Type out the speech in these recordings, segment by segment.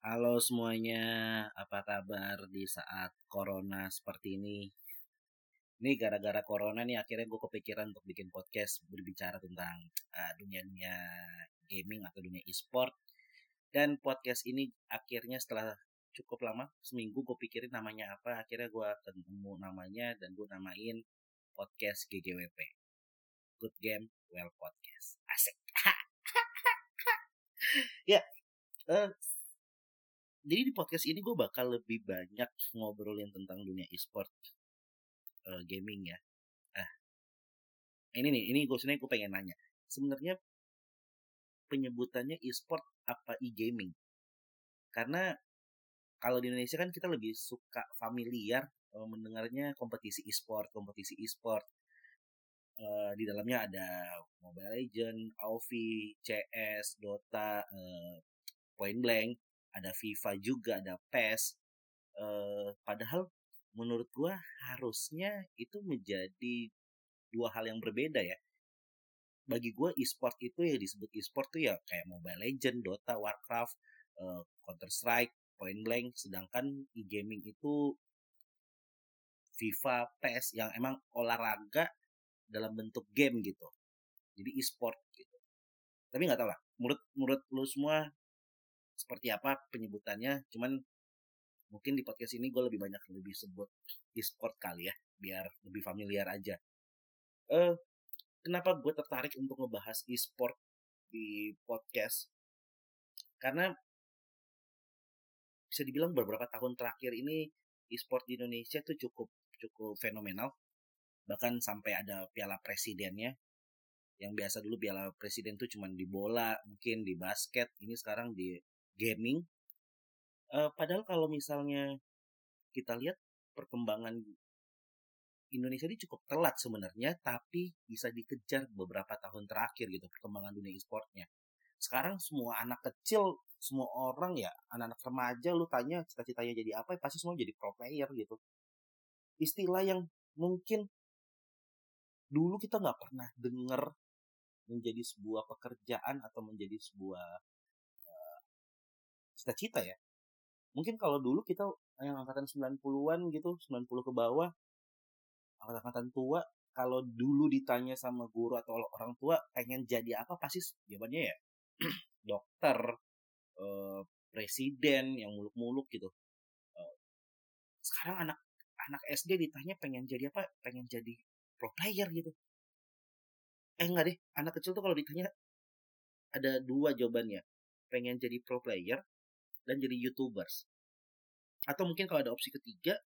Halo semuanya, apa kabar di saat corona seperti ini? Ini gara-gara corona nih akhirnya gue kepikiran untuk bikin podcast berbicara tentang uh, dunia-dunia gaming atau dunia e-sport. Dan podcast ini akhirnya setelah cukup lama, seminggu gue pikirin namanya apa, akhirnya gue ketemu namanya dan gue namain podcast GGWP. Good Game Well Podcast. Asik. ya, uh, jadi di podcast ini gue bakal lebih banyak ngobrolin tentang dunia e-sport uh, gaming ya. Ah, ini nih, ini gue sebenarnya gue pengen nanya. Sebenarnya penyebutannya e-sport apa e-gaming? Karena kalau di Indonesia kan kita lebih suka familiar uh, mendengarnya kompetisi e-sport, kompetisi e-sport. Uh, di dalamnya ada Mobile Legend, AoV, CS, Dota, uh, Point Blank, ada FIFA juga, ada PES. Uh, padahal menurut gua harusnya itu menjadi dua hal yang berbeda ya. Bagi gua e-sport itu ya disebut e-sport tuh ya kayak Mobile Legend, Dota, Warcraft, uh, Counter Strike, Point Blank, sedangkan e-gaming itu FIFA, PES yang emang olahraga dalam bentuk game gitu. Jadi e-sport gitu. Tapi nggak tahu lah. Menurut menurut lu semua seperti apa penyebutannya cuman mungkin di podcast ini gue lebih banyak lebih sebut e-sport kali ya biar lebih familiar aja. Uh, kenapa gue tertarik untuk ngebahas e-sport di podcast? Karena bisa dibilang beberapa tahun terakhir ini e-sport di Indonesia tuh cukup cukup fenomenal. Bahkan sampai ada piala presidennya yang biasa dulu piala presiden tuh cuma di bola mungkin di basket ini sekarang di gaming. Uh, padahal kalau misalnya kita lihat perkembangan Indonesia ini cukup telat sebenarnya, tapi bisa dikejar beberapa tahun terakhir gitu perkembangan dunia e-sportnya. Sekarang semua anak kecil, semua orang ya, anak-anak remaja lu tanya cita-citanya jadi apa, pasti semua jadi pro player gitu. Istilah yang mungkin dulu kita nggak pernah dengar menjadi sebuah pekerjaan atau menjadi sebuah cita-cita ya. Mungkin kalau dulu kita yang angkatan 90-an gitu, 90 ke bawah, angkatan-angkatan tua, kalau dulu ditanya sama guru atau orang tua pengen jadi apa, pasti jawabannya ya dokter, eh, presiden yang muluk-muluk gitu. Sekarang anak anak SD ditanya pengen jadi apa, pengen jadi pro player gitu. Eh enggak deh, anak kecil tuh kalau ditanya ada dua jawabannya. Pengen jadi pro player dan jadi youtubers. Atau mungkin kalau ada opsi ketiga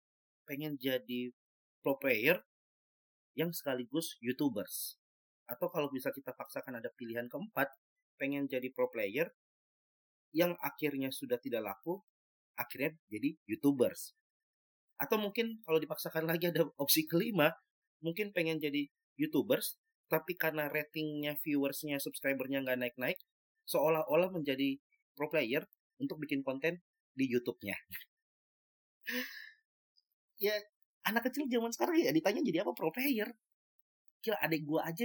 pengen jadi pro player yang sekaligus youtubers. Atau kalau bisa kita paksakan ada pilihan keempat pengen jadi pro player yang akhirnya sudah tidak laku akhirnya jadi youtubers. Atau mungkin kalau dipaksakan lagi ada opsi kelima mungkin pengen jadi youtubers tapi karena ratingnya viewersnya subscribernya nggak naik-naik seolah-olah menjadi pro player untuk bikin konten di YouTube-nya. ya anak kecil zaman sekarang ya ditanya jadi apa pro player. Kira adik gua aja,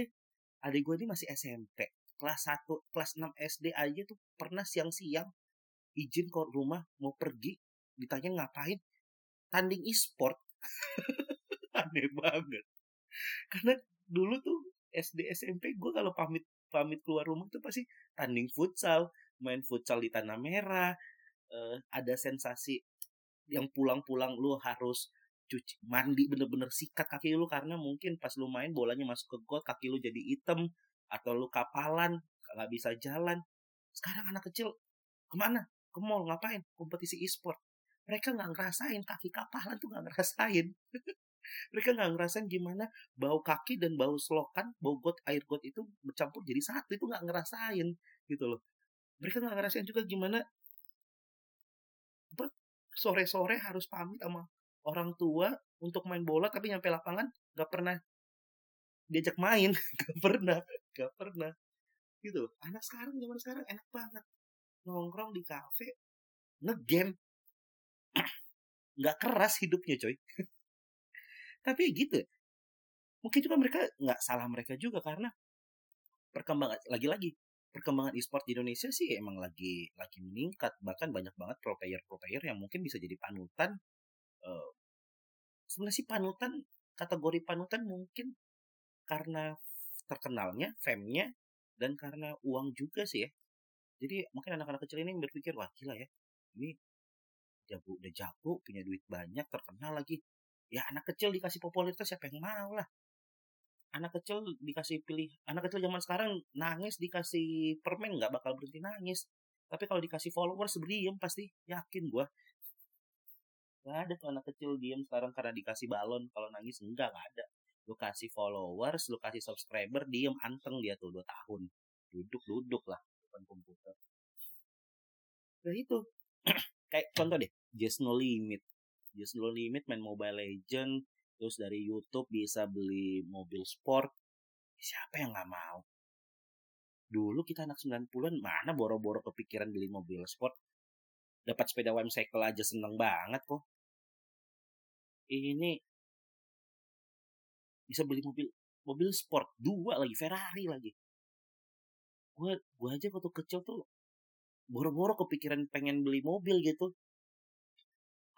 adik gua ini masih SMP. Kelas 1, kelas 6 SD aja tuh pernah siang-siang izin ke rumah mau pergi ditanya ngapain tanding e-sport aneh banget karena dulu tuh SD SMP gue kalau pamit pamit keluar rumah tuh pasti tanding futsal main futsal di tanah merah uh, ada sensasi yang pulang-pulang lu harus cuci mandi bener-bener sikat kaki lu karena mungkin pas lu main bolanya masuk ke got kaki lu jadi hitam atau lu kapalan nggak bisa jalan. Sekarang anak kecil ke mana? Ke mall ngapain? Kompetisi e-sport. Mereka nggak ngerasain kaki kapalan tuh nggak ngerasain. Mereka nggak ngerasain gimana bau kaki dan bau selokan bau got air got itu bercampur jadi satu itu nggak ngerasain gitu loh mereka nggak ngerasain juga gimana sore-sore harus pamit sama orang tua untuk main bola tapi nyampe lapangan nggak pernah diajak main. Nggak pernah nggak pernah. Gitu anak sekarang zaman sekarang enak banget. Nongkrong di kafe ngegame. Nggak keras hidupnya coy. Tapi gitu. Mungkin juga mereka nggak salah mereka juga karena perkembangan lagi-lagi perkembangan e-sport di Indonesia sih emang lagi lagi meningkat. Bahkan banyak banget pro player pro player yang mungkin bisa jadi panutan uh, sebenarnya sih panutan kategori panutan mungkin karena terkenalnya famnya dan karena uang juga sih ya. Jadi mungkin anak-anak kecil ini berpikir wah gila ya ini jago udah jago punya duit banyak terkenal lagi. Ya anak kecil dikasih popularitas siapa yang mau lah anak kecil dikasih pilih anak kecil zaman sekarang nangis dikasih permen nggak bakal berhenti nangis. Tapi kalau dikasih followers diem pasti yakin gue nggak ada tuh anak kecil diem sekarang karena dikasih balon. Kalau nangis enggak nggak ada. Lu kasih followers lu kasih subscriber diem anteng dia tuh dua tahun. Duduk duduk lah depan komputer. Nah itu. Kayak contoh deh just no limit. Just no limit main mobile legend terus dari YouTube bisa beli mobil sport siapa yang nggak mau? Dulu kita anak 90-an mana boro-boro kepikiran beli mobil sport? Dapat sepeda cycle aja seneng banget kok. Ini bisa beli mobil mobil sport dua lagi Ferrari lagi. Gue gue aja waktu kecil tuh boro-boro kepikiran pengen beli mobil gitu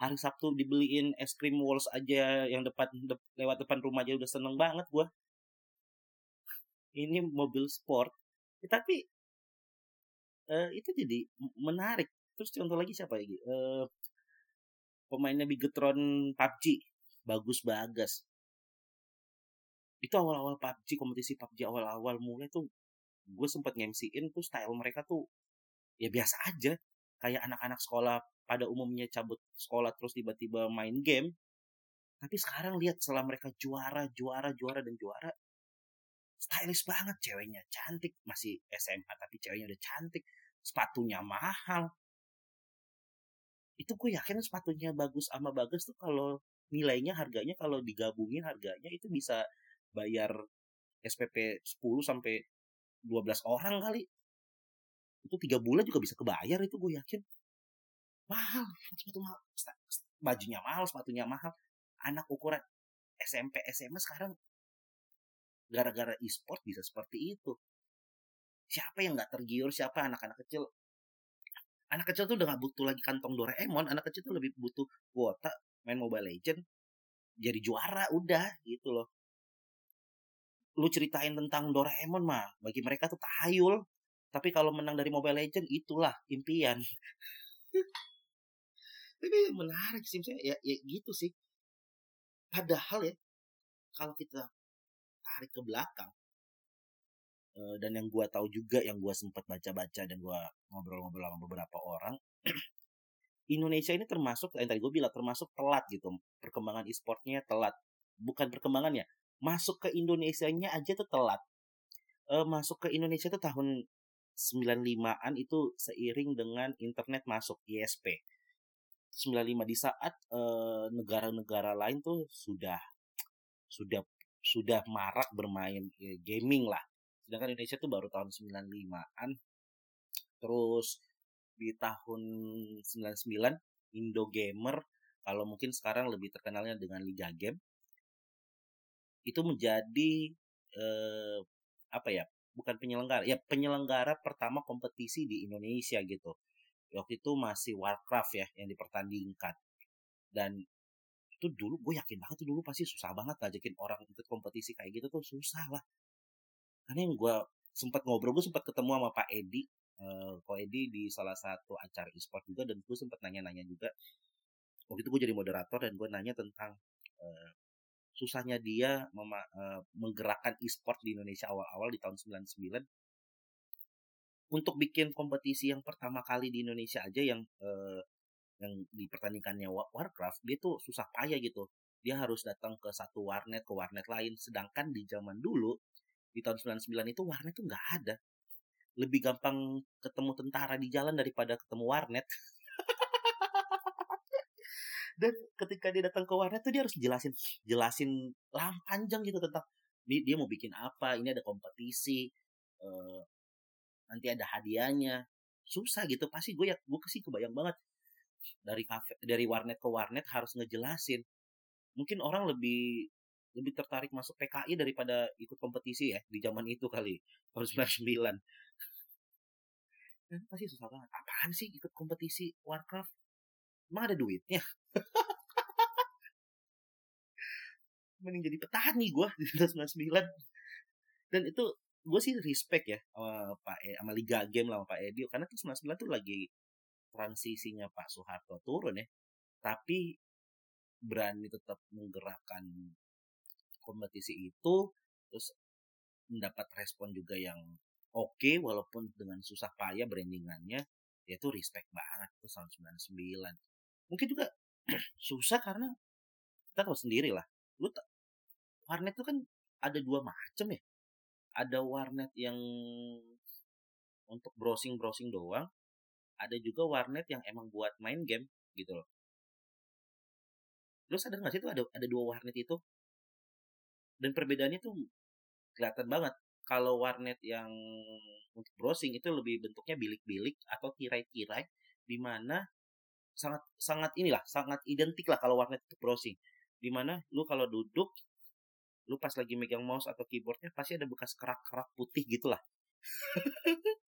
hari Sabtu dibeliin es krim Walls aja yang depan de, lewat depan rumah aja udah seneng banget gue ini mobil sport. Ya, tapi uh, itu jadi menarik. Terus contoh lagi siapa lagi? Uh, pemainnya Bigetron PUBG bagus bagas. Itu awal-awal PUBG kompetisi PUBG awal-awal mulai tuh gue sempet ngemsiin tuh style mereka tuh ya biasa aja. Kayak anak-anak sekolah pada umumnya cabut sekolah terus tiba-tiba main game tapi sekarang lihat setelah mereka juara juara juara dan juara stylish banget ceweknya cantik masih SMA tapi ceweknya udah cantik sepatunya mahal. Itu gue yakin sepatunya bagus sama bagus tuh kalau nilainya harganya kalau digabungin harganya itu bisa bayar SPP 10 sampai 12 orang kali. Itu tiga bulan juga bisa kebayar itu gue yakin mahal sepatu mahal. Bajunya mahal sepatunya mahal. Anak ukuran SMP SMA sekarang gara-gara e-sport bisa seperti itu. Siapa yang nggak tergiur? Siapa anak-anak kecil? Anak kecil tuh udah gak butuh lagi kantong Doraemon. Anak kecil tuh lebih butuh kuota main Mobile Legend jadi juara udah gitu loh. Lu ceritain tentang Doraemon mah bagi mereka tuh tahayul tapi kalau menang dari Mobile Legend itulah impian tapi menarik sih misalnya ya, ya gitu sih. Padahal ya kalau kita tarik ke belakang eh, dan yang gue tahu juga yang gue sempat baca-baca dan gue ngobrol-ngobrol sama beberapa orang Indonesia ini termasuk yang tadi gue bilang termasuk telat gitu. Perkembangan e-sportnya telat. Bukan perkembangannya masuk ke Indonesia-nya aja tuh telat. E, masuk ke Indonesia tuh tahun 95-an itu seiring dengan internet masuk ISP 95 di saat negara negara-negara lain tuh sudah sudah sudah marak bermain ya, gaming lah. Sedangkan Indonesia tuh baru tahun 95-an. Terus di tahun 99 Indo Gamer kalau mungkin sekarang lebih terkenalnya dengan Liga Game itu menjadi eh, apa ya bukan penyelenggara ya penyelenggara pertama kompetisi di Indonesia gitu waktu itu masih Warcraft ya yang dipertandingkan. Dan itu dulu gue yakin banget tuh dulu pasti susah banget ngajakin orang ikut kompetisi kayak gitu tuh susah lah. Karena yang gue sempat ngobrol gue sempat ketemu sama Pak Edi uh, Pak Edi di salah satu acara e-sport juga dan gue sempat nanya-nanya juga. Waktu itu gue jadi moderator dan gue nanya tentang uh, susahnya dia uh, menggerakkan e-sport di Indonesia awal-awal di tahun 99 untuk bikin kompetisi yang pertama kali di Indonesia aja yang eh, yang dipertandingkannya Warcraft dia tuh susah payah gitu. Dia harus datang ke satu warnet ke warnet lain. Sedangkan di zaman dulu di tahun 99 itu warnet tuh nggak ada. Lebih gampang ketemu tentara di jalan daripada ketemu warnet. Dan ketika dia datang ke warnet tuh dia harus jelasin jelasin lama panjang gitu tentang dia, dia mau bikin apa? Ini ada kompetisi. Uh, nanti ada hadiahnya. Susah gitu. Pasti gue ya gue sih kebayang banget. Dari kafe dari warnet ke warnet harus ngejelasin. Mungkin orang lebih lebih tertarik masuk PKI daripada ikut kompetisi ya di zaman itu kali tahun 99 kan pasti susah banget. Apaan sih ikut kompetisi Warcraft? Emang ada duitnya? Mending jadi petani gue di 1999 dan itu gue sih respect ya sama Pak e, sama Liga Game lah sama Pak Edio. Karena tuh 99 tuh lagi transisinya Pak Soeharto turun ya. Tapi berani tetap menggerakkan kompetisi itu terus mendapat respon juga yang oke okay, walaupun dengan susah payah brandingannya ya itu respect banget tuh tahun 99 mungkin juga susah karena kita tahu sendiri lah. Lu warnet itu kan ada dua macam ya ada warnet yang untuk browsing browsing doang ada juga warnet yang emang buat main game gitu loh. Lu sadar nggak sih itu ada ada dua warnet itu? Dan perbedaannya tuh kelihatan banget. Kalau warnet yang untuk browsing itu lebih bentuknya bilik-bilik atau tirai-tirai di mana sangat sangat inilah sangat identik lah kalau warnet itu browsing. Di mana lu kalau duduk lu pas lagi megang mouse atau keyboardnya pasti ada bekas kerak-kerak putih gitulah.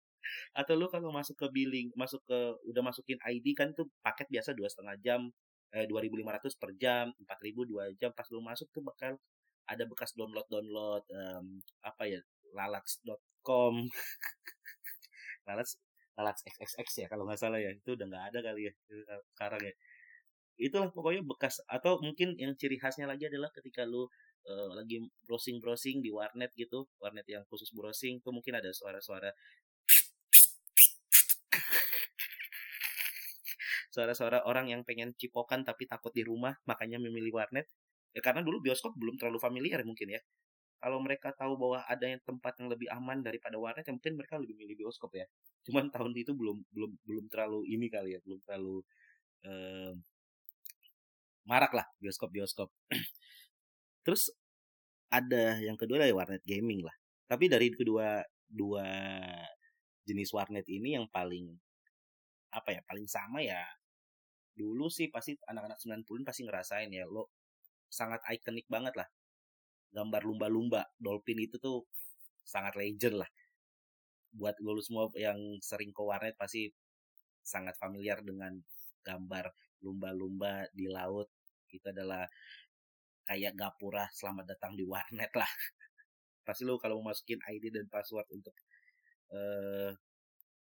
Atau lu kalau masuk ke billing masuk ke udah masukin ID kan tuh paket biasa dua setengah jam eh, 2.500 per jam 4.000 dua jam pas lu masuk tuh bakal ada bekas download download um, apa ya lalats.com lalats lalats xxx ya kalau nggak salah ya itu udah nggak ada kali ya sekarang ya. Itulah pokoknya bekas atau mungkin yang ciri khasnya lagi adalah ketika lu uh, lagi browsing browsing di warnet gitu warnet yang khusus browsing tuh mungkin ada suara-suara suara-suara orang yang pengen cipokan tapi takut di rumah makanya memilih warnet. Ya karena dulu bioskop belum terlalu familiar mungkin ya. Kalau mereka tahu bahwa ada yang tempat yang lebih aman daripada warnet ya mungkin mereka lebih milih bioskop ya. Cuman tahun itu belum belum belum terlalu ini kali ya belum terlalu eh, marak lah bioskop bioskop terus ada yang kedua dari warnet gaming lah. Tapi dari kedua dua jenis warnet ini yang paling apa ya paling sama ya dulu sih pasti anak-anak 90 pasti ngerasain ya lo sangat ikonik banget lah. Gambar lumba-lumba dolphin itu tuh sangat legend lah. Buat lo semua yang sering ke warnet pasti sangat familiar dengan gambar lumba-lumba di laut. Itu adalah kayak gapura selamat datang di warnet lah. Pasti lo kalau mau masukin ID dan password untuk uh,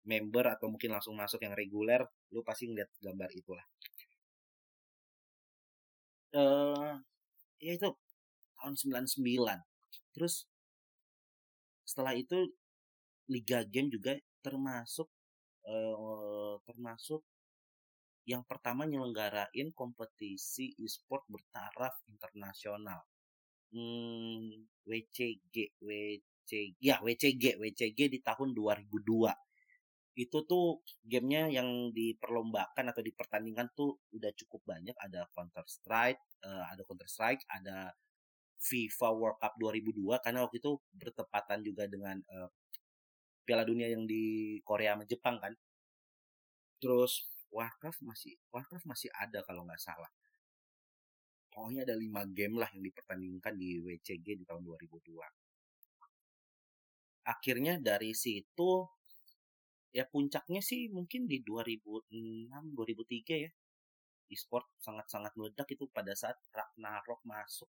member atau mungkin langsung masuk yang reguler lo pasti ngeliat gambar itulah uh, ya itu tahun 99 terus setelah itu Liga Game juga termasuk uh, termasuk yang pertama nyelenggarain kompetisi e-sport bertaraf internasional. Hmm, WCG, WCG, ya WCG, WCG di tahun 2002. Itu tuh gamenya yang diperlombakan atau dipertandingkan tuh udah cukup banyak. Ada Counter Strike, uh, ada Counter Strike, ada FIFA World Cup 2002 karena waktu itu bertepatan juga dengan uh, Piala Dunia yang di Korea sama Jepang kan. Terus Warcraft masih Warcraft masih ada kalau nggak salah. Pokoknya ada lima game lah yang dipertandingkan di WCG di tahun 2002. Akhirnya dari situ ya puncaknya sih mungkin di 2006 2003 ya. E-sport sangat-sangat meledak itu pada saat Ragnarok masuk.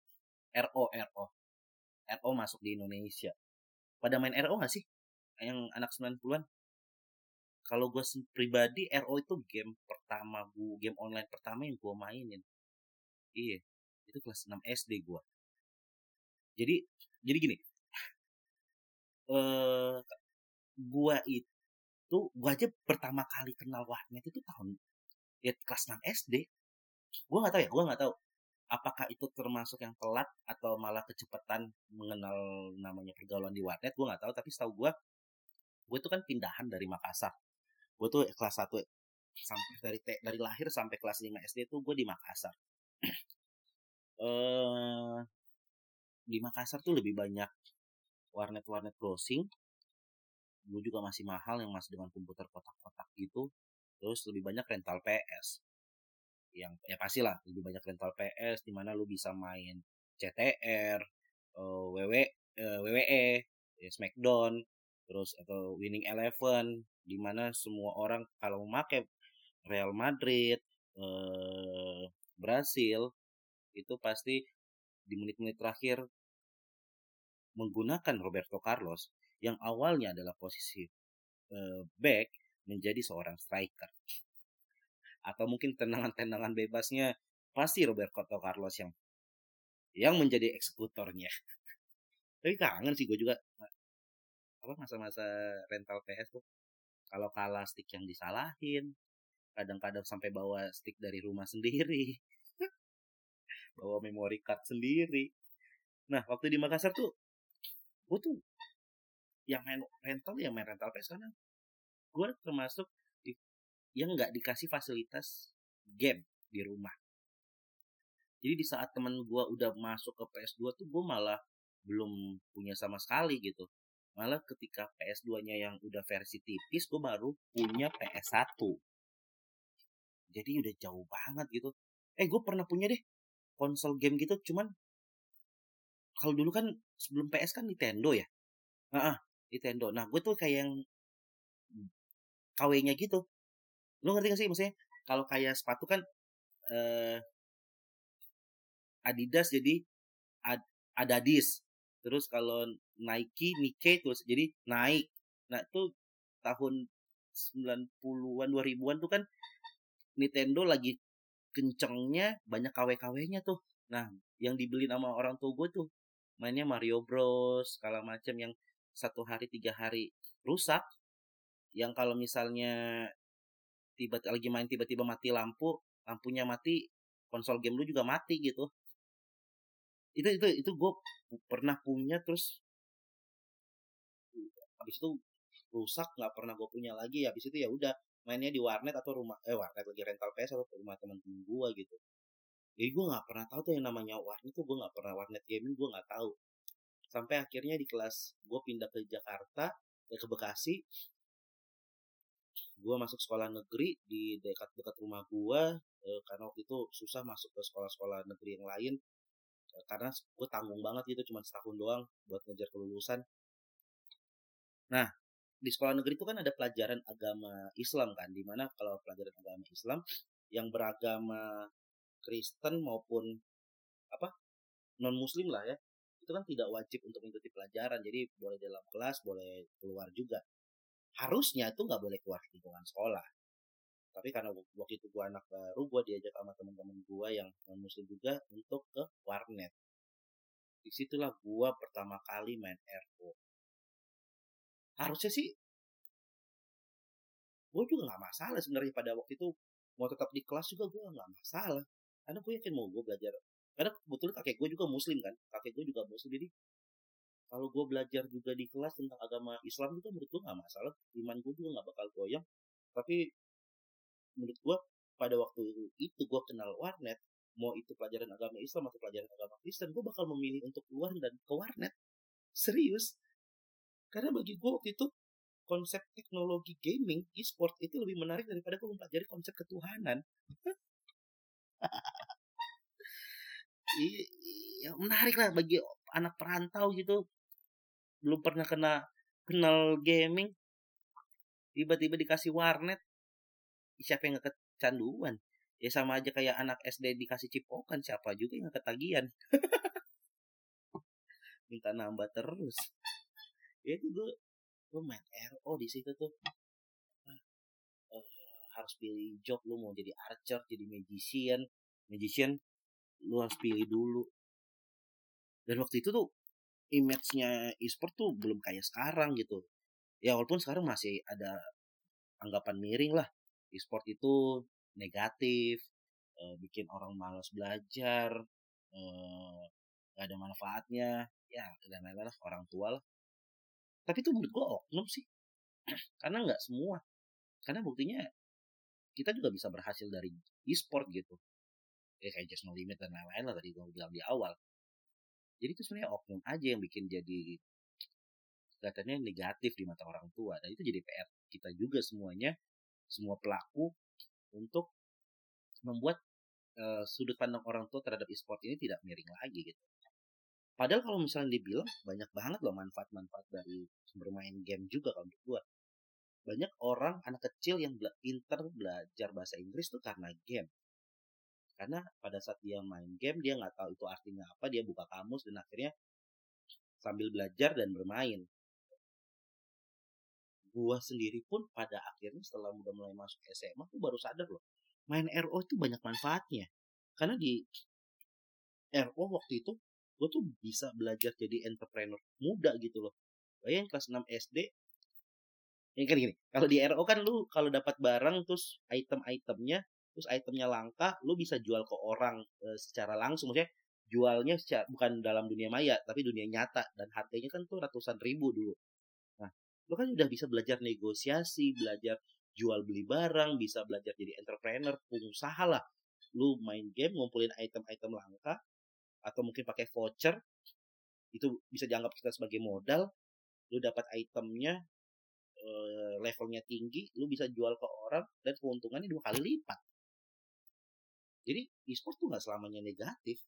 RO RO RO masuk di Indonesia. Pada main RO gak sih? Yang anak 90-an kalau gue pribadi RO itu game pertama gue game online pertama yang gue mainin. Iya itu kelas 6 SD gue jadi jadi gini. Eh gue itu gue aja pertama kali kenal warnet itu tahun ya kelas 6 SD gue nggak tahu ya gue nggak tahu. Apakah itu termasuk yang telat atau malah kecepatan mengenal namanya pergaulan di warnet gue nggak tahu. Tapi setahu gue gue itu kan pindahan dari Makassar gue tuh kelas 1 sampai dari dari lahir sampai kelas 5 SD tuh gue di Makassar. Eh di Makassar tuh lebih banyak warnet-warnet browsing. Dulu juga masih mahal yang masih dengan komputer kotak-kotak gitu. Terus lebih banyak rental PS yang ya pasti lah lebih banyak rental PS di mana lu bisa main CTR, uh, WW, uh, WWE, ya Smackdown, terus atau winning eleven di mana semua orang kalau memakai Real Madrid eh, Brasil itu pasti di menit-menit terakhir menggunakan Roberto Carlos yang awalnya adalah posisi uh, back menjadi seorang striker. Atau mungkin tendangan-tendangan bebasnya pasti Roberto Carlos yang yang menjadi eksekutornya. Tapi kangen sih gue juga apa masa-masa rental PS tuh kalau kalah stick yang disalahin kadang-kadang sampai bawa stick dari rumah sendiri bawa memory card sendiri. Nah waktu di Makassar tuh gue tuh yang main rental yang main rental PS karena gue termasuk di, yang nggak dikasih fasilitas game di rumah. Jadi di saat teman gue udah masuk ke PS2 tuh gue malah belum punya sama sekali gitu malah ketika PS2 nya yang udah versi tipis gue baru punya PS1 jadi udah jauh banget gitu. Eh gue pernah punya deh konsol game gitu cuman kalau dulu kan sebelum PS kan Nintendo ya? Ah Nintendo. Nah gue tuh kayak yang KW-nya gitu. Lu ngerti gak sih maksudnya? Kalau kayak sepatu kan eh, Adidas jadi Ad, Adadis terus kalau Nike Nike terus jadi naik. Nah itu tahun 90-an 2000-an tuh kan Nintendo lagi kencengnya banyak KW-KW-nya tuh. Nah yang dibeli sama orang tua gue tuh mainnya Mario Bros segala macam yang satu hari tiga hari rusak. Yang kalau misalnya tiba lagi main tiba-tiba mati lampu lampunya mati konsol game lu juga mati gitu itu itu itu gue pernah punya terus habis itu rusak nggak pernah gue punya lagi. Habis itu ya udah mainnya di warnet atau rumah eh warnet lagi rental PS atau rumah teman-teman gue gitu. Jadi gue nggak pernah tahu tuh yang namanya warnet tuh gue nggak pernah warnet gaming gue nggak tahu. Sampai akhirnya di kelas gue pindah ke Jakarta eh, ke Bekasi. Gue masuk sekolah negeri di dekat-dekat rumah gue eh, karena waktu itu susah masuk ke sekolah-sekolah negeri yang lain karena gue tanggung banget gitu cuma setahun doang buat ngejar kelulusan. Nah di sekolah negeri itu kan ada pelajaran agama Islam kan di mana kalau pelajaran agama Islam yang beragama Kristen maupun apa non Muslim lah ya itu kan tidak wajib untuk mengikuti pelajaran. Jadi boleh dalam kelas boleh keluar juga. Harusnya itu nggak boleh keluar lingkungan sekolah tapi karena waktu itu gua anak baru gua diajak sama teman-teman gua yang non muslim juga untuk ke warnet. Di situlah gua pertama kali main RO harusnya sih gue juga nggak masalah sebenarnya pada waktu itu. Mau tetap di kelas juga gue nggak masalah. Karena gue yakin mau gue belajar. Karena kebetulan kakek gue juga muslim kan? Kakek gue juga muslim. Jadi kalau gue belajar juga di kelas tentang agama Islam juga menurut gue nggak masalah. Iman gue juga nggak bakal goyang. Tapi menurut gue pada waktu itu gue kenal warnet mau itu pelajaran agama Islam atau pelajaran agama Kristen gue bakal memilih untuk keluar dan ke warnet. Serius. Karena bagi gue waktu itu konsep teknologi gaming e-sport itu lebih menarik daripada gue mempelajari konsep ketuhanan. Ya menarik lah bagi anak perantau gitu. Belum pernah kena kenal gaming. Tiba-tiba dikasih warnet siapa yang gak kecanduan ya sama aja kayak anak SD dikasih cipokan siapa juga yang ketagihan minta nambah terus. Ya itu gue gue main RO di situ tuh. Uh, harus pilih job lu mau jadi archer jadi magician. Magician lu harus pilih dulu. Dan waktu itu tuh image-nya e-sport tuh belum kayak sekarang gitu. Ya walaupun sekarang masih ada anggapan miring lah e-sport itu negatif uh, bikin orang malas belajar uh, gak ada manfaatnya ya dan lain-lain lah orang tua lah. Tapi itu menurut gue oknum sih karena nggak semua. Karena buktinya kita juga bisa berhasil dari e-sport gitu. Ya kayak just no limit dan lain-lain lah tadi gue bilang di awal. Jadi itu sebenarnya oknum aja yang bikin jadi kelihatannya negatif di mata orang tua dan itu jadi PR kita juga semuanya semua pelaku untuk membuat uh, sudut pandang orang tua terhadap e-sport ini tidak miring lagi gitu. Padahal kalau misalnya dibilang banyak banget loh manfaat-manfaat dari bermain game juga kalau menurut gue banyak orang anak kecil yang bela pinter belajar bahasa Inggris tuh karena game. Karena pada saat dia main game dia nggak tahu itu artinya apa dia buka kamus dan akhirnya sambil belajar dan bermain gua sendiri pun pada akhirnya setelah udah mulai masuk SMA tuh baru sadar loh main RO itu banyak manfaatnya. Karena di RO waktu itu gue tuh bisa belajar jadi entrepreneur muda gitu loh. Bayang kelas 6 SD ini kan gini kalau di RO kan lu kalau dapat barang terus item-itemnya terus itemnya langka lu bisa jual ke orang e, secara langsung. Maksudnya jualnya secara, bukan dalam dunia maya tapi dunia nyata. Dan harganya kan tuh ratusan ribu dulu lo kan udah bisa belajar negosiasi belajar jual beli barang bisa belajar jadi entrepreneur pengusaha lah. Lu main game ngumpulin item-item langka atau mungkin pakai voucher itu bisa dianggap kita sebagai modal. Lu dapat itemnya eh, levelnya tinggi lu bisa jual ke orang dan keuntungannya dua kali lipat. Jadi e-sport tuh nggak selamanya negatif.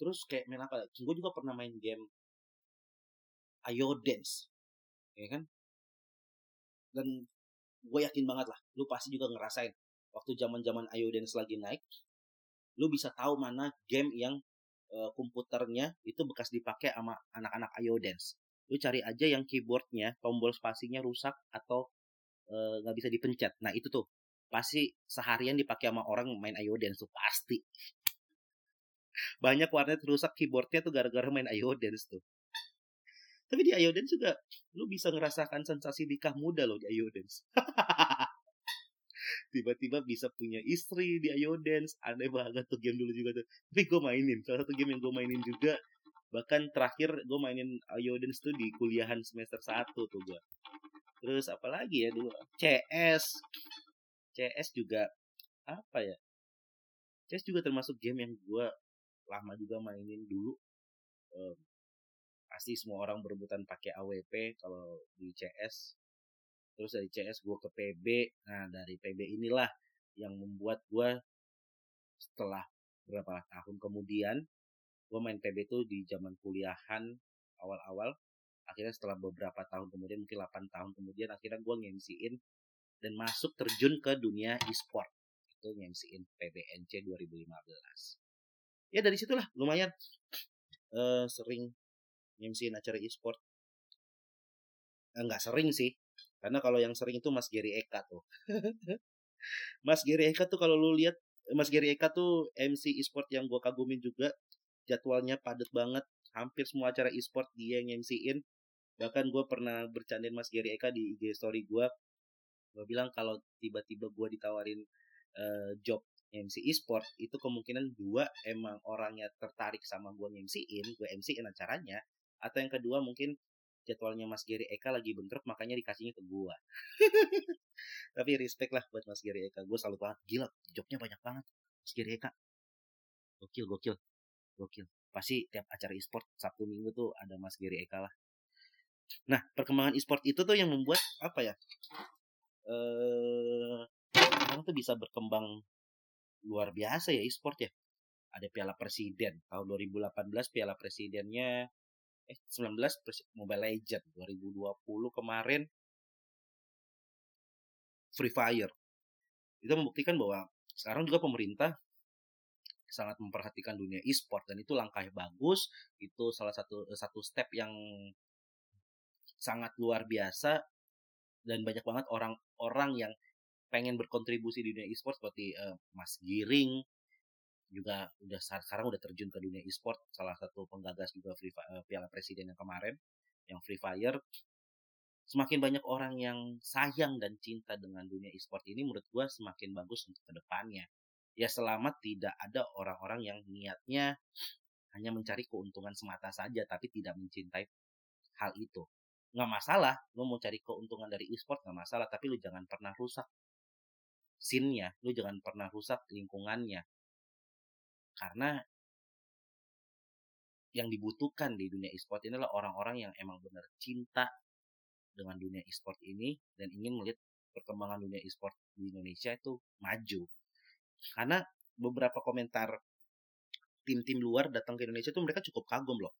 Terus kayak main apa? Gue juga pernah main game Ayo Dance ya kan? Dan gue yakin banget lah lu pasti juga ngerasain waktu zaman zaman Ayo Dance lagi naik lu bisa tahu mana game yang uh, komputernya itu bekas dipakai sama anak-anak Ayo Dance. Lu cari aja yang keyboardnya tombol spasinya rusak atau eh, nggak uh, bisa dipencet. Nah itu tuh pasti seharian dipakai sama orang main Ayo Dance tuh pasti. Banyak warnet rusak keyboardnya tuh gara-gara main Ayo Dance tuh tapi di Ayo Dance juga lu bisa ngerasakan sensasi nikah muda loh di Ayo Dance. Tiba-tiba bisa punya istri di Ayo Dance. Aneh banget tuh game dulu juga tuh. Tapi gue mainin. Salah satu game yang gue mainin juga. Bahkan terakhir gue mainin Ayo Dance tuh di kuliahan semester 1 tuh gue. Terus apalagi ya dulu. CS. CS juga apa ya? CS juga termasuk game yang gue lama juga mainin dulu pasti semua orang berebutan pakai AWP kalau di CS terus dari CS gue ke PB nah dari PB inilah yang membuat gue setelah berapa tahun kemudian gue main PB itu di zaman kuliahan awal-awal. Akhirnya setelah beberapa tahun kemudian mungkin 8 tahun kemudian akhirnya gue ngemsiin dan masuk terjun ke dunia e-sport. Itu ngemsiin PBNC 2015 ya dari situlah lumayan uh, sering MC acara e-sport. Eh, sering sih karena kalau yang sering itu Mas Gary Eka tuh. Mas Gary Eka tuh kalau lu lihat Mas Gary Eka tuh MC e-sport yang gue kagumin juga jadwalnya padat banget hampir semua acara e-sport dia yang MC-in bahkan gue pernah bercandain Mas Gary Eka di IG story gue gue bilang kalau tiba-tiba gue ditawarin uh, job MC e-sport itu kemungkinan dua emang orangnya tertarik sama gue MC-in gue MC-in acaranya atau yang kedua mungkin jadwalnya Mas Gary Eka lagi bentrok makanya dikasihnya ke gua. Tapi respect lah buat Mas Gary Eka. Gua selalu banget gila jobnya banyak banget Mas Gary Eka. Gokil gokil gokil. Pasti tiap acara e-sport Sabtu Minggu tuh ada Mas Gary Eka lah. Nah perkembangan e-sport itu tuh yang membuat apa ya? Eh orang tuh bisa berkembang luar biasa ya e-sport ya. Ada Piala Presiden tahun 2018 Piala Presidennya eh 19 Mobile Legend 2020 kemarin. Free Fire. Itu membuktikan bahwa sekarang juga pemerintah sangat memperhatikan dunia e-sport dan itu langkah yang bagus. Itu salah satu satu step yang sangat luar biasa dan banyak banget orang-orang yang pengen berkontribusi di dunia e-sport seperti uh, Mas Giring juga udah sekarang udah terjun ke dunia e-sport salah satu penggagas juga Free Fire, Piala Presiden yang kemarin yang Free Fire. Semakin banyak orang yang sayang dan cinta dengan dunia e-sport ini menurut gue semakin bagus untuk ke depannya ya selamat tidak ada orang-orang yang niatnya hanya mencari keuntungan semata saja tapi tidak mencintai hal itu. Nggak masalah lo mau cari keuntungan dari e-sport nggak masalah tapi lu jangan pernah rusak scene-nya lu jangan pernah rusak lingkungannya karena yang dibutuhkan di dunia e-sport ini adalah orang-orang yang emang benar cinta dengan dunia e-sport ini dan ingin melihat perkembangan dunia e-sport di Indonesia itu maju. Karena beberapa komentar tim-tim luar datang ke Indonesia tuh mereka cukup kagum loh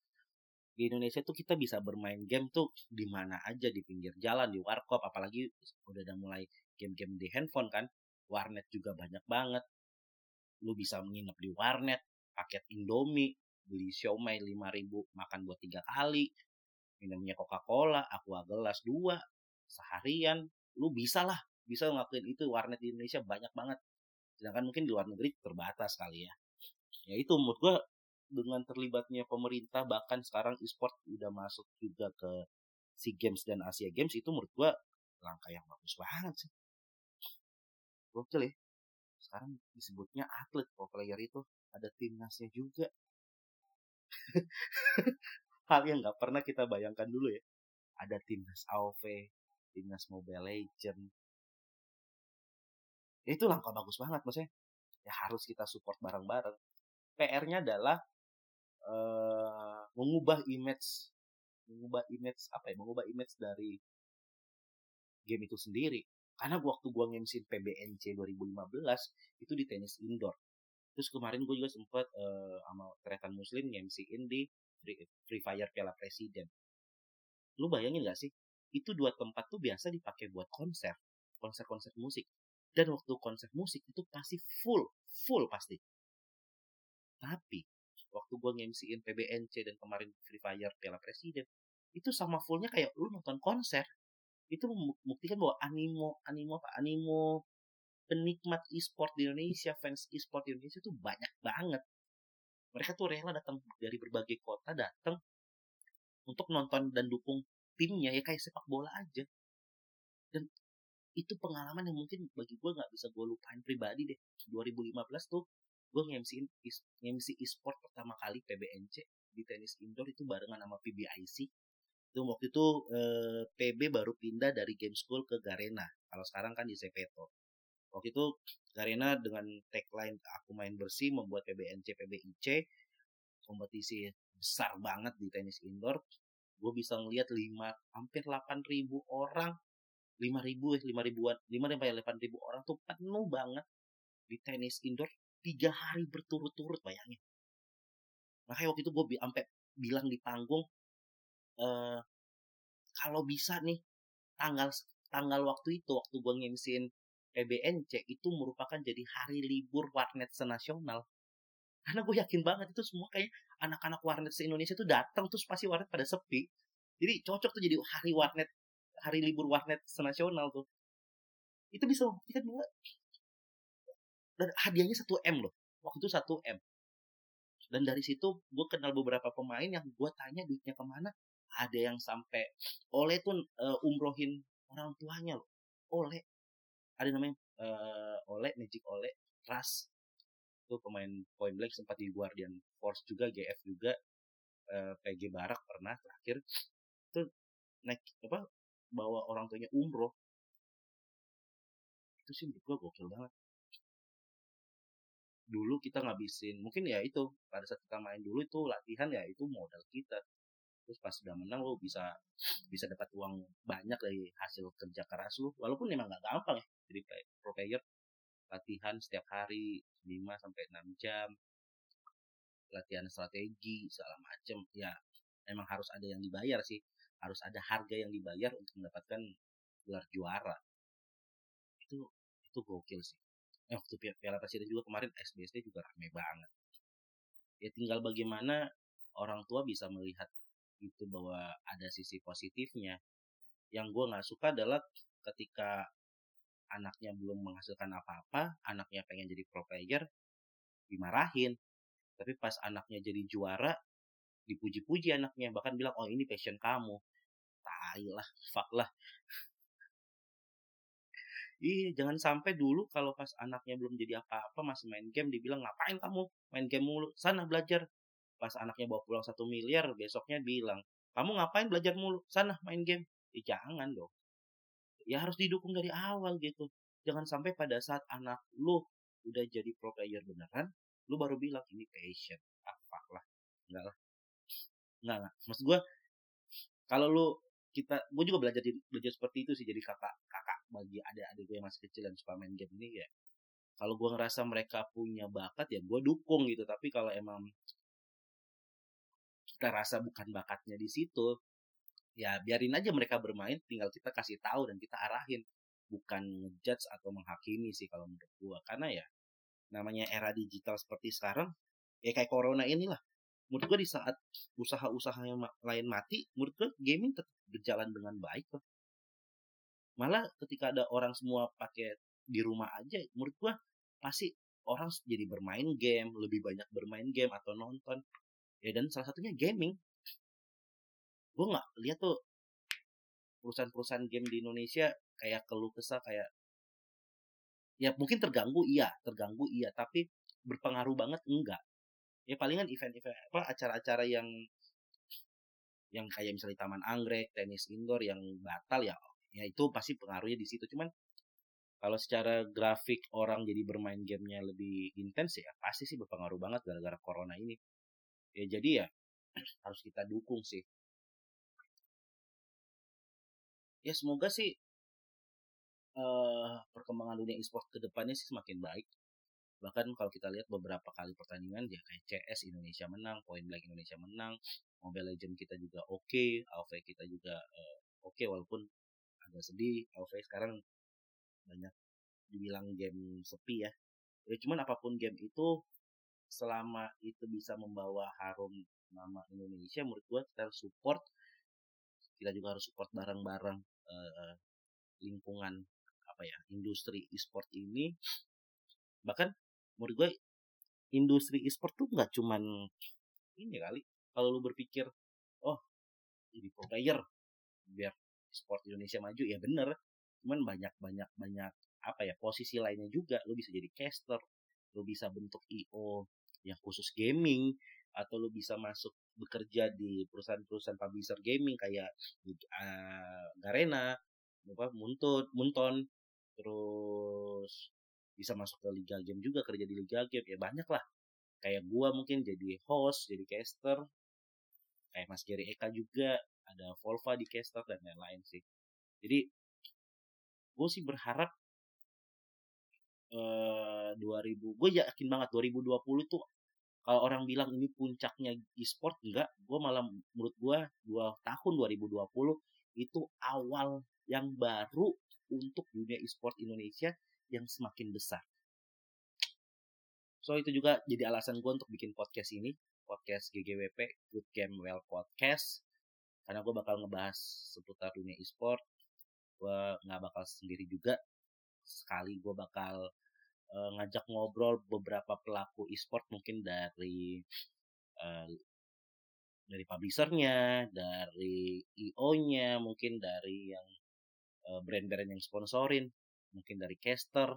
di Indonesia tuh kita bisa bermain game tuh di mana aja di pinggir jalan di warkop apalagi udah ada mulai game-game di handphone kan warnet juga banyak banget lu bisa menginap di warnet paket Indomie beli siomay 5000 makan buat tiga kali minumnya Coca-Cola aqua gelas dua seharian lu bisa lah bisa ngelakuin itu warnet di Indonesia banyak banget sedangkan mungkin di luar negeri terbatas kali ya ya itu menurut gua dengan terlibatnya pemerintah bahkan sekarang e-sport udah masuk juga ke SEA Games dan Asia Games itu menurut gua langkah yang bagus banget sih. Gokil ya. Sekarang disebutnya atlet pro player itu ada timnasnya juga. Hal yang nggak pernah kita bayangkan dulu ya. Ada timnas AOV, timnas Mobile Legend. Ya itu langkah bagus banget maksudnya. Ya harus kita support bareng-bareng. PR-nya adalah uh, mengubah image mengubah image apa ya mengubah image dari game itu sendiri karena waktu gua ngemsin PBNC 2015 itu di tenis indoor. Terus kemarin gue juga sempat uh, sama Tretan Muslim ngemsiin di Free, Free Fire Piala Presiden. Lu bayangin gak sih? Itu dua tempat tuh biasa dipakai buat konser konser-konser musik. Dan waktu konser musik itu pasti full full pasti. Tapi waktu gue ngemsiin PBNC dan kemarin Free Fire Piala Presiden itu sama fullnya kayak lu nonton konser itu membuktikan bahwa animo animo apa? Animo penikmat e-sport di Indonesia fans e-sport di Indonesia itu banyak banget. Mereka tuh rela datang dari berbagai kota datang untuk nonton dan dukung timnya ya kayak sepak bola aja. Dan itu pengalaman yang mungkin bagi gue nggak bisa gue lupain pribadi deh. 2015 tuh gue ngemsiin ngemsi e-sport pertama kali PBNC di tenis indoor itu barengan sama PBIC itu waktu itu eh, PB baru pindah dari game school ke Garena. Kalau sekarang kan di Sepeto waktu itu Garena dengan tagline aku main bersih membuat PBNC PBIC kompetisi besar banget di tenis indoor. Gue bisa ngeliat lima hampir 8 ribu orang. Lima ribu eh lima ribuan lima sampai delapan ribu orang tuh penuh banget di tenis indoor. Tiga hari berturut-turut bayangin. Makanya waktu itu gue sampai bilang di panggung uh, kalau bisa nih tanggal tanggal waktu itu waktu gue ngemsin PBNC itu merupakan jadi hari libur warnet senasional. Karena gue yakin banget itu semua kayak anak-anak warnet se Indonesia tuh datang terus pasti warnet pada sepi. Jadi cocok tuh jadi hari warnet hari libur warnet senasional tuh. Itu bisa membuktikan bahwa dan hadiahnya 1 M loh waktu itu 1 M. Dan dari situ gue kenal beberapa pemain yang gue tanya duitnya ke mana ada yang sampai oleh tuh uh, umrohin orang tuanya loh. Oleh. Ada namanya uh, oleh Magic oleh Ras. Itu pemain point blank sempat di Guardian Force juga GF juga. Uh, eh, PG Barak pernah terakhir. Itu naik apa bawa orang tuanya umroh. Itu sih menurut gue gokil banget. Dulu kita ngabisin mungkin ya itu pada saat kita main dulu itu latihan ya itu modal kita terus pas sudah menang lo bisa bisa dapat uang banyak dari hasil kerja keras lo walaupun memang nggak gampang ya jadi pro player latihan setiap hari 5 sampai 6 jam. Latihan strategi segala macem. Ya memang harus ada yang dibayar sih. Harus ada harga yang dibayar untuk mendapatkan gelar juara. Itu itu gokil sih. Eh, waktu Piala Presiden juga kemarin SBSD juga rame banget. Ya tinggal bagaimana orang tua bisa melihat itu bahwa ada sisi positifnya. Yang gue nggak suka adalah ketika anaknya belum menghasilkan apa-apa anaknya pengen jadi pro player dimarahin. Tapi pas anaknya jadi juara dipuji-puji anaknya bahkan bilang oh ini passion kamu. Tai lah fuck lah. Iya, jangan sampai dulu kalau pas anaknya belum jadi apa-apa masih main game dibilang ngapain kamu main game mulu, sana belajar. Pas anaknya bawa pulang satu miliar, besoknya bilang kamu ngapain belajar mulu, sana main game. Ya, jangan dong. Ya harus didukung dari awal gitu. Jangan sampai pada saat anak lu udah jadi pro player beneran, lu baru bilang ini passion. Ah, fuck lah. Enggak lah. Enggak lah. Maksud gue, kalau lu kita, gue juga belajar belajar seperti itu sih jadi kakak kakak bagi adik-adik gue yang masih kecil dan suka main game ini ya kalau gue ngerasa mereka punya bakat ya gue dukung gitu tapi kalau emang kita rasa bukan bakatnya di situ. Ya biarin aja mereka bermain tinggal kita kasih tahu dan kita arahin. Bukan ngejudge atau menghakimi sih kalau menurut gue karena ya namanya era digital seperti sekarang ya kayak corona inilah. Menurut gue di saat usaha-usaha yang lain mati menurut gue gaming tetap berjalan dengan baik loh malah ketika ada orang semua pakai di rumah aja menurut gua pasti orang jadi bermain game lebih banyak bermain game atau nonton ya dan salah satunya gaming. Gue nggak lihat tuh perusahaan-perusahaan game di Indonesia kayak keluh kesah kayak ya mungkin terganggu iya terganggu iya tapi berpengaruh banget enggak. Ya palingan event-event apa acara-acara yang yang kayak misalnya taman anggrek tenis indoor yang batal ya ya itu pasti pengaruhnya di situ. Cuman kalau secara grafik orang jadi bermain gamenya lebih intens ya pasti sih berpengaruh banget gara-gara corona ini ya jadi ya harus kita dukung sih ya semoga sih uh, perkembangan dunia e-sport ke depannya sih semakin baik bahkan kalau kita lihat beberapa kali pertandingan ya kayak CS Indonesia menang, Point Blank Indonesia menang, Mobile Legend kita juga oke, okay, AoV kita juga uh, oke okay, walaupun agak sedih AoV sekarang banyak dibilang game sepi ya. ya cuman apa pun game itu selama itu bisa membawa harum nama Indonesia menurut gue kita harus support kita juga harus support bareng-bareng uh, lingkungan apa ya industri e-sport ini. Bahkan menurut gue industri e-sport tuh nggak cuman ini kali kalau lu berpikir oh jadi pro player biar sport Indonesia maju ya bener. Cuman banyak banyak banyak apa ya posisi lainnya juga. Lo bisa jadi caster lo bisa bentuk io yang khusus gaming atau lo bisa masuk bekerja di perusahaan-perusahaan publisher gaming kayak uh, Garena apa Munton Munton terus bisa masuk ke liga game juga kerja di liga game ya banyak lah. Kayak gua mungkin jadi host jadi caster kayak Mas Gary Eka juga ada Volva di caster dan lain-lain sih. Jadi gue sih berharap eh 2000 gue yakin banget 2020 tuh kalau orang bilang ini puncaknya e-sport enggak. Gue malah menurut gue dua tahun 2020 itu awal yang baru untuk dunia e-sport Indonesia yang semakin besar. So itu juga jadi alasan gue untuk bikin podcast ini podcast GGWP Good Game Well Podcast. Karena gue bakal ngebahas seputar dunia e-sport. Gue nggak bakal sendiri juga. Sekali gue bakal uh, ngajak ngobrol beberapa pelaku e-sport mungkin dari uh, dari publishernya, dari IO-nya, mungkin dari yang uh, brand-brand yang sponsorin, mungkin dari caster,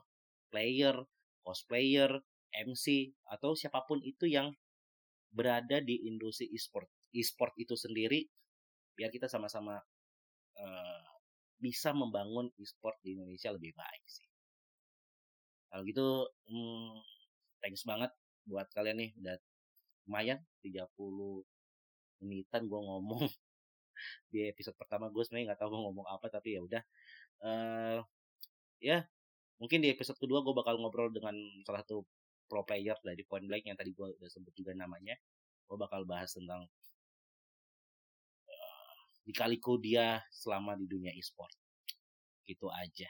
player, cosplayer, MC atau siapa pun itu yang berada di industri e-sport e-sport itu sendiri biar kita sama-sama uh, bisa membangun e-sport di Indonesia lebih baik sih. Kalau gitu, hmm, thanks banget buat kalian nih udah lumayan 30 menitan gue ngomong di episode pertama gue sebenarnya nggak tahu mau ngomong apa tapi ya udah uh, ya mungkin di episode kedua gue bakal ngobrol dengan salah satu pro player dari Point Blank yang tadi gue udah sebut juga namanya gue bakal bahas tentang dikaliku dia selama di dunia e-sport. Gitu aja.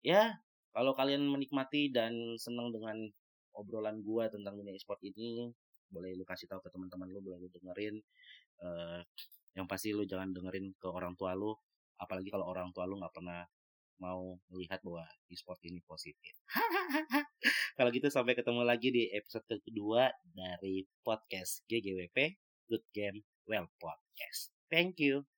Ya, kalau kalian menikmati dan senang dengan obrolan gua tentang dunia e-sport ini, boleh lu kasih tahu ke teman-teman lu, boleh lu dengerin. Uh, yang pasti lu jangan dengerin ke orang tua lu, apalagi kalau orang tua lu nggak pernah mau melihat bahwa e-sport ini positif. kalau gitu sampai ketemu lagi di episode kedua dari podcast GGWP Good Game Well Podcast. Thank you.